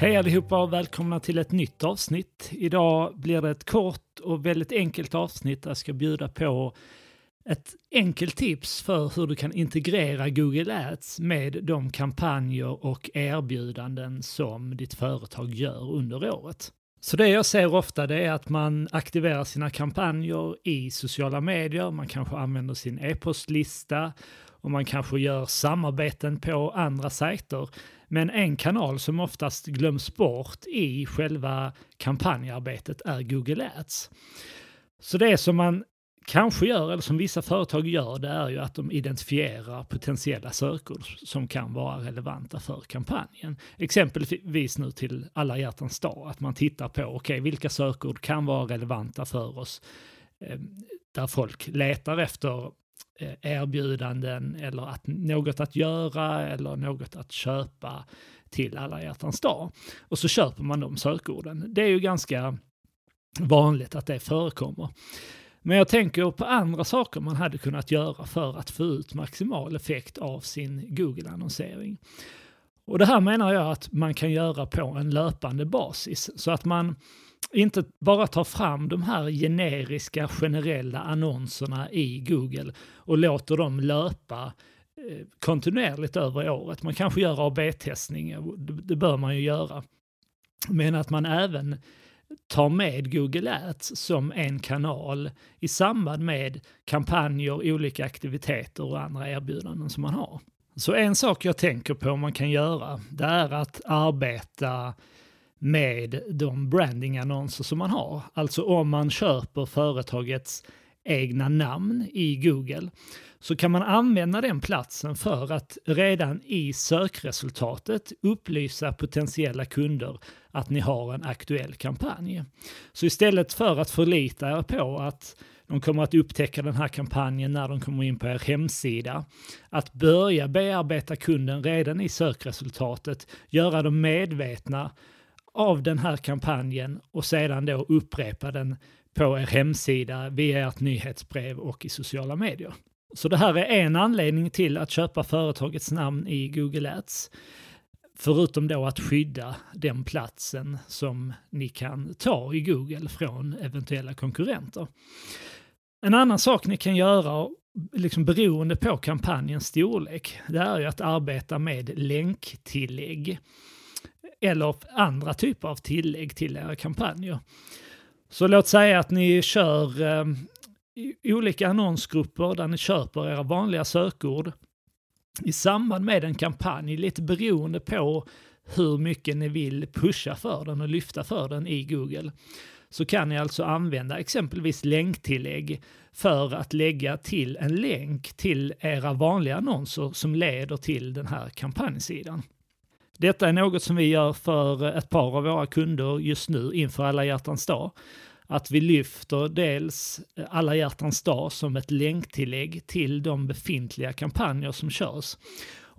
Hej allihopa och välkomna till ett nytt avsnitt. Idag blir det ett kort och väldigt enkelt avsnitt där jag ska bjuda på ett enkelt tips för hur du kan integrera Google Ads med de kampanjer och erbjudanden som ditt företag gör under året. Så det jag ser ofta det är att man aktiverar sina kampanjer i sociala medier, man kanske använder sin e-postlista och man kanske gör samarbeten på andra sajter. Men en kanal som oftast glöms bort i själva kampanjarbetet är Google Ads. Så det som man kanske gör, eller som vissa företag gör, det är ju att de identifierar potentiella sökord som kan vara relevanta för kampanjen. Exempelvis nu till alla hjärtans dag, att man tittar på, okej, okay, vilka sökord kan vara relevanta för oss? Eh, där folk letar efter Eh, erbjudanden eller att, något att göra eller något att köpa till alla hjärtans dag. Och så köper man de sökorden. Det är ju ganska vanligt att det förekommer. Men jag tänker på andra saker man hade kunnat göra för att få ut maximal effekt av sin Google-annonsering. Och det här menar jag att man kan göra på en löpande basis så att man inte bara tar fram de här generiska generella annonserna i Google och låter dem löpa eh, kontinuerligt över året. Man kanske gör AB-testning, det bör man ju göra. Men att man även tar med Google Ads som en kanal i samband med kampanjer, olika aktiviteter och andra erbjudanden som man har. Så en sak jag tänker på man kan göra, det är att arbeta med de brandingannonser som man har. Alltså om man köper företagets egna namn i Google så kan man använda den platsen för att redan i sökresultatet upplysa potentiella kunder att ni har en aktuell kampanj. Så istället för att förlita er på att de kommer att upptäcka den här kampanjen när de kommer in på er hemsida. Att börja bearbeta kunden redan i sökresultatet, göra dem medvetna av den här kampanjen och sedan då upprepa den på er hemsida, via ert nyhetsbrev och i sociala medier. Så det här är en anledning till att köpa företagets namn i Google Ads. Förutom då att skydda den platsen som ni kan ta i Google från eventuella konkurrenter. En annan sak ni kan göra, liksom beroende på kampanjens storlek, det är ju att arbeta med länktillägg. Eller andra typer av tillägg till era kampanjer. Så låt säga att ni kör eh, olika annonsgrupper där ni köper era vanliga sökord i samband med en kampanj, lite beroende på hur mycket ni vill pusha för den och lyfta för den i Google, så kan ni alltså använda exempelvis länktillägg för att lägga till en länk till era vanliga annonser som leder till den här kampanjsidan. Detta är något som vi gör för ett par av våra kunder just nu inför alla hjärtans dag att vi lyfter dels alla hjärtans dag som ett länktillägg till de befintliga kampanjer som körs.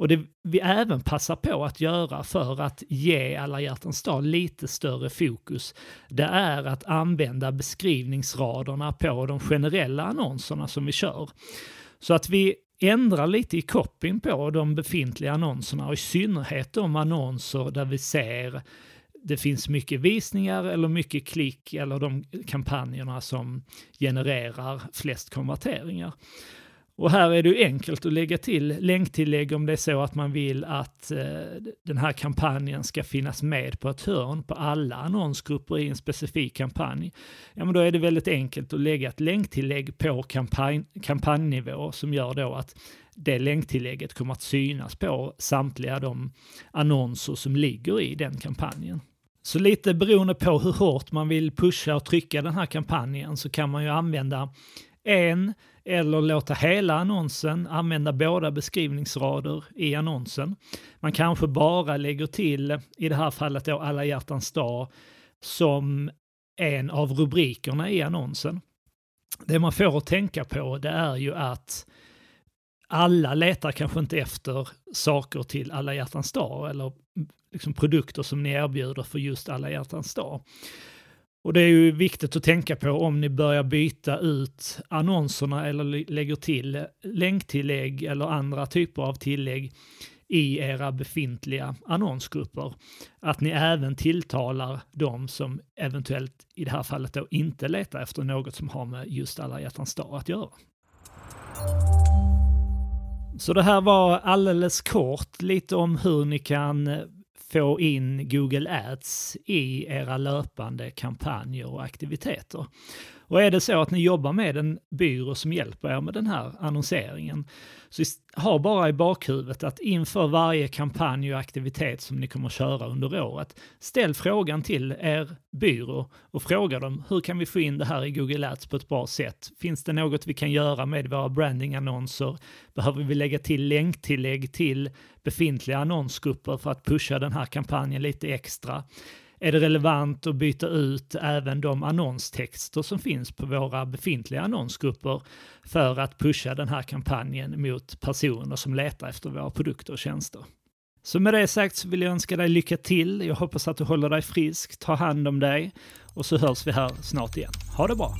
Och det vi även passar på att göra för att ge alla hjärtans dag lite större fokus, det är att använda beskrivningsraderna på de generella annonserna som vi kör. Så att vi ändrar lite i copyn på de befintliga annonserna och i synnerhet de annonser där vi ser det finns mycket visningar eller mycket klick eller de kampanjerna som genererar flest konverteringar. Och här är det ju enkelt att lägga till länktillägg om det är så att man vill att eh, den här kampanjen ska finnas med på ett hörn på alla annonsgrupper i en specifik kampanj. Ja, men då är det väldigt enkelt att lägga ett länktillägg på kampanj, kampanjnivå som gör då att det länktillägget kommer att synas på samtliga de annonser som ligger i den kampanjen. Så lite beroende på hur hårt man vill pusha och trycka den här kampanjen så kan man ju använda en eller låta hela annonsen använda båda beskrivningsrader i annonsen. Man kanske bara lägger till, i det här fallet då alla hjärtans dag, som en av rubrikerna i annonsen. Det man får att tänka på det är ju att alla letar kanske inte efter saker till alla hjärtans dag eller mm, liksom produkter som ni erbjuder för just alla hjärtans dag. Och det är ju viktigt att tänka på om ni börjar byta ut annonserna eller lägger till länktillägg eller andra typer av tillägg i era befintliga annonsgrupper. Att ni även tilltalar de som eventuellt i det här fallet då inte letar efter något som har med just alla hjärtans dag att göra. Så det här var alldeles kort lite om hur ni kan få in Google Ads i era löpande kampanjer och aktiviteter. Och är det så att ni jobbar med en byrå som hjälper er med den här annonseringen, så ha bara i bakhuvudet att inför varje kampanj och aktivitet som ni kommer att köra under året, ställ frågan till er byrå och fråga dem hur kan vi få in det här i Google Ads på ett bra sätt? Finns det något vi kan göra med våra brandingannonser? Behöver vi lägga till länktillägg till befintliga annonsgrupper för att pusha den här kampanjen lite extra? Är det relevant att byta ut även de annonstexter som finns på våra befintliga annonsgrupper för att pusha den här kampanjen mot personer som letar efter våra produkter och tjänster. Så med det sagt så vill jag önska dig lycka till. Jag hoppas att du håller dig frisk, ta hand om dig och så hörs vi här snart igen. Ha det bra!